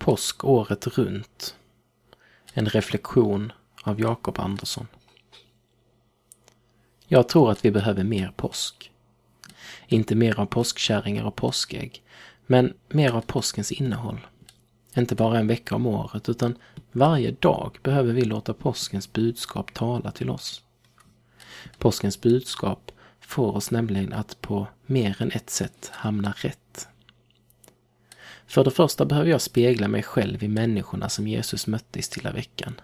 Påsk året runt. En reflektion av Jakob Andersson. Jag tror att vi behöver mer påsk. Inte mer av påskkärringar och påskägg, men mer av påskens innehåll. Inte bara en vecka om året, utan varje dag behöver vi låta påskens budskap tala till oss. Påskens budskap får oss nämligen att på mer än ett sätt hamna rätt. För det första behöver jag spegla mig själv i människorna som Jesus mötte i Stilla veckan.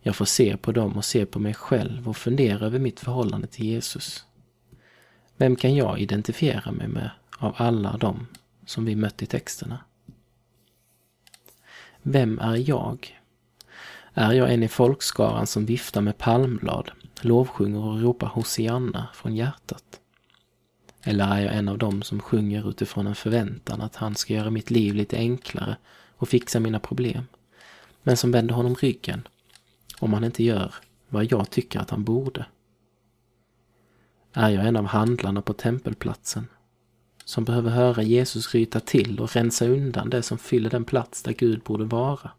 Jag får se på dem och se på mig själv och fundera över mitt förhållande till Jesus. Vem kan jag identifiera mig med av alla dem som vi mött i texterna? Vem är jag? Är jag en i folkskaran som viftar med palmblad, lovsjunger och ropar Hosianna från hjärtat? Eller är jag en av dem som sjunger utifrån en förväntan att han ska göra mitt liv lite enklare och fixa mina problem, men som vänder honom ryggen om han inte gör vad jag tycker att han borde? Är jag en av handlarna på tempelplatsen som behöver höra Jesus ryta till och rensa undan det som fyller den plats där Gud borde vara?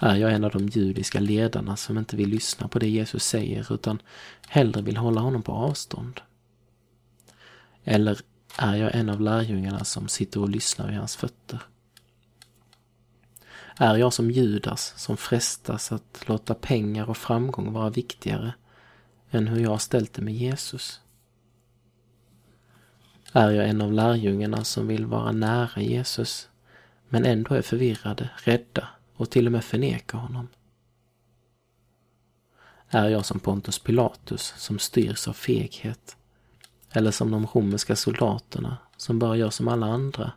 Är jag en av de judiska ledarna som inte vill lyssna på det Jesus säger utan hellre vill hålla honom på avstånd? Eller är jag en av lärjungarna som sitter och lyssnar vid hans fötter? Är jag som Judas som frestas att låta pengar och framgång vara viktigare än hur jag har ställt det med Jesus? Är jag en av lärjungarna som vill vara nära Jesus men ändå är förvirrade, rädda och till och med förnekar honom? Är jag som Pontus Pilatus som styrs av feghet? Eller som de romerska soldaterna som bara gör som alla andra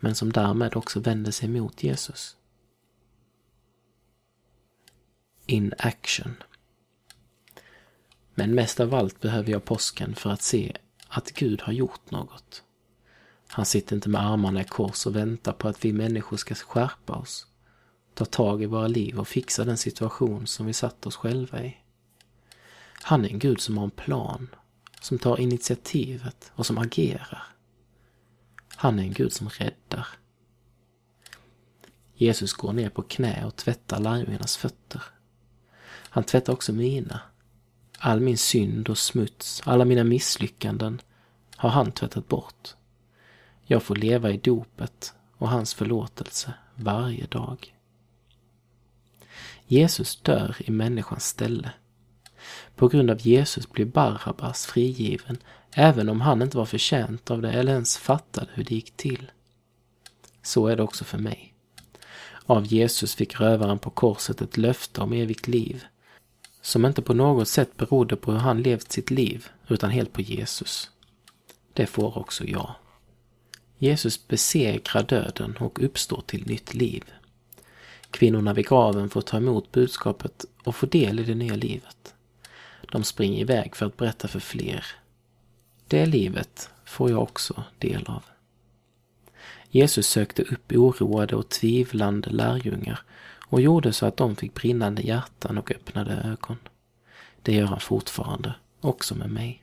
men som därmed också vänder sig mot Jesus? In action. Men mest av allt behöver jag påsken för att se att Gud har gjort något. Han sitter inte med armarna i kors och väntar på att vi människor ska skärpa oss, ta tag i våra liv och fixa den situation som vi satt oss själva i. Han är en Gud som har en plan, som tar initiativet och som agerar. Han är en Gud som räddar. Jesus går ner på knä och tvättar lärjungarnas fötter. Han tvättar också mina All min synd och smuts, alla mina misslyckanden har han tvättat bort. Jag får leva i dopet och hans förlåtelse varje dag. Jesus dör i människans ställe. På grund av Jesus blir Barabbas frigiven även om han inte var förtjänt av det eller ens fattade hur det gick till. Så är det också för mig. Av Jesus fick rövaren på korset ett löfte om evigt liv som inte på något sätt berodde på hur han levt sitt liv, utan helt på Jesus. Det får också jag. Jesus besegrar döden och uppstår till nytt liv. Kvinnorna vid graven får ta emot budskapet och få del i det nya livet. De springer iväg för att berätta för fler. Det livet får jag också del av. Jesus sökte upp oroade och tvivlande lärjungar och gjorde så att de fick brinnande hjärtan och öppnade ögon. Det gör han fortfarande, också med mig.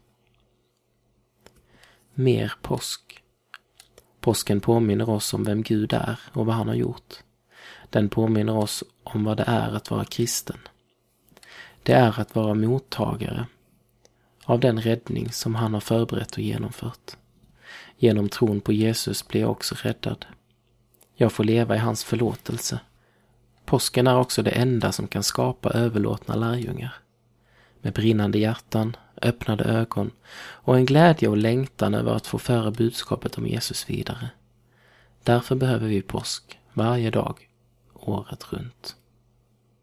Mer påsk. Påsken påminner oss om vem Gud är och vad han har gjort. Den påminner oss om vad det är att vara kristen. Det är att vara mottagare av den räddning som han har förberett och genomfört. Genom tron på Jesus blir jag också räddad. Jag får leva i hans förlåtelse Påsken är också det enda som kan skapa överlåtna lärjungar. Med brinnande hjärtan, öppnade ögon och en glädje och längtan över att få föra budskapet om Jesus vidare. Därför behöver vi påsk varje dag, året runt.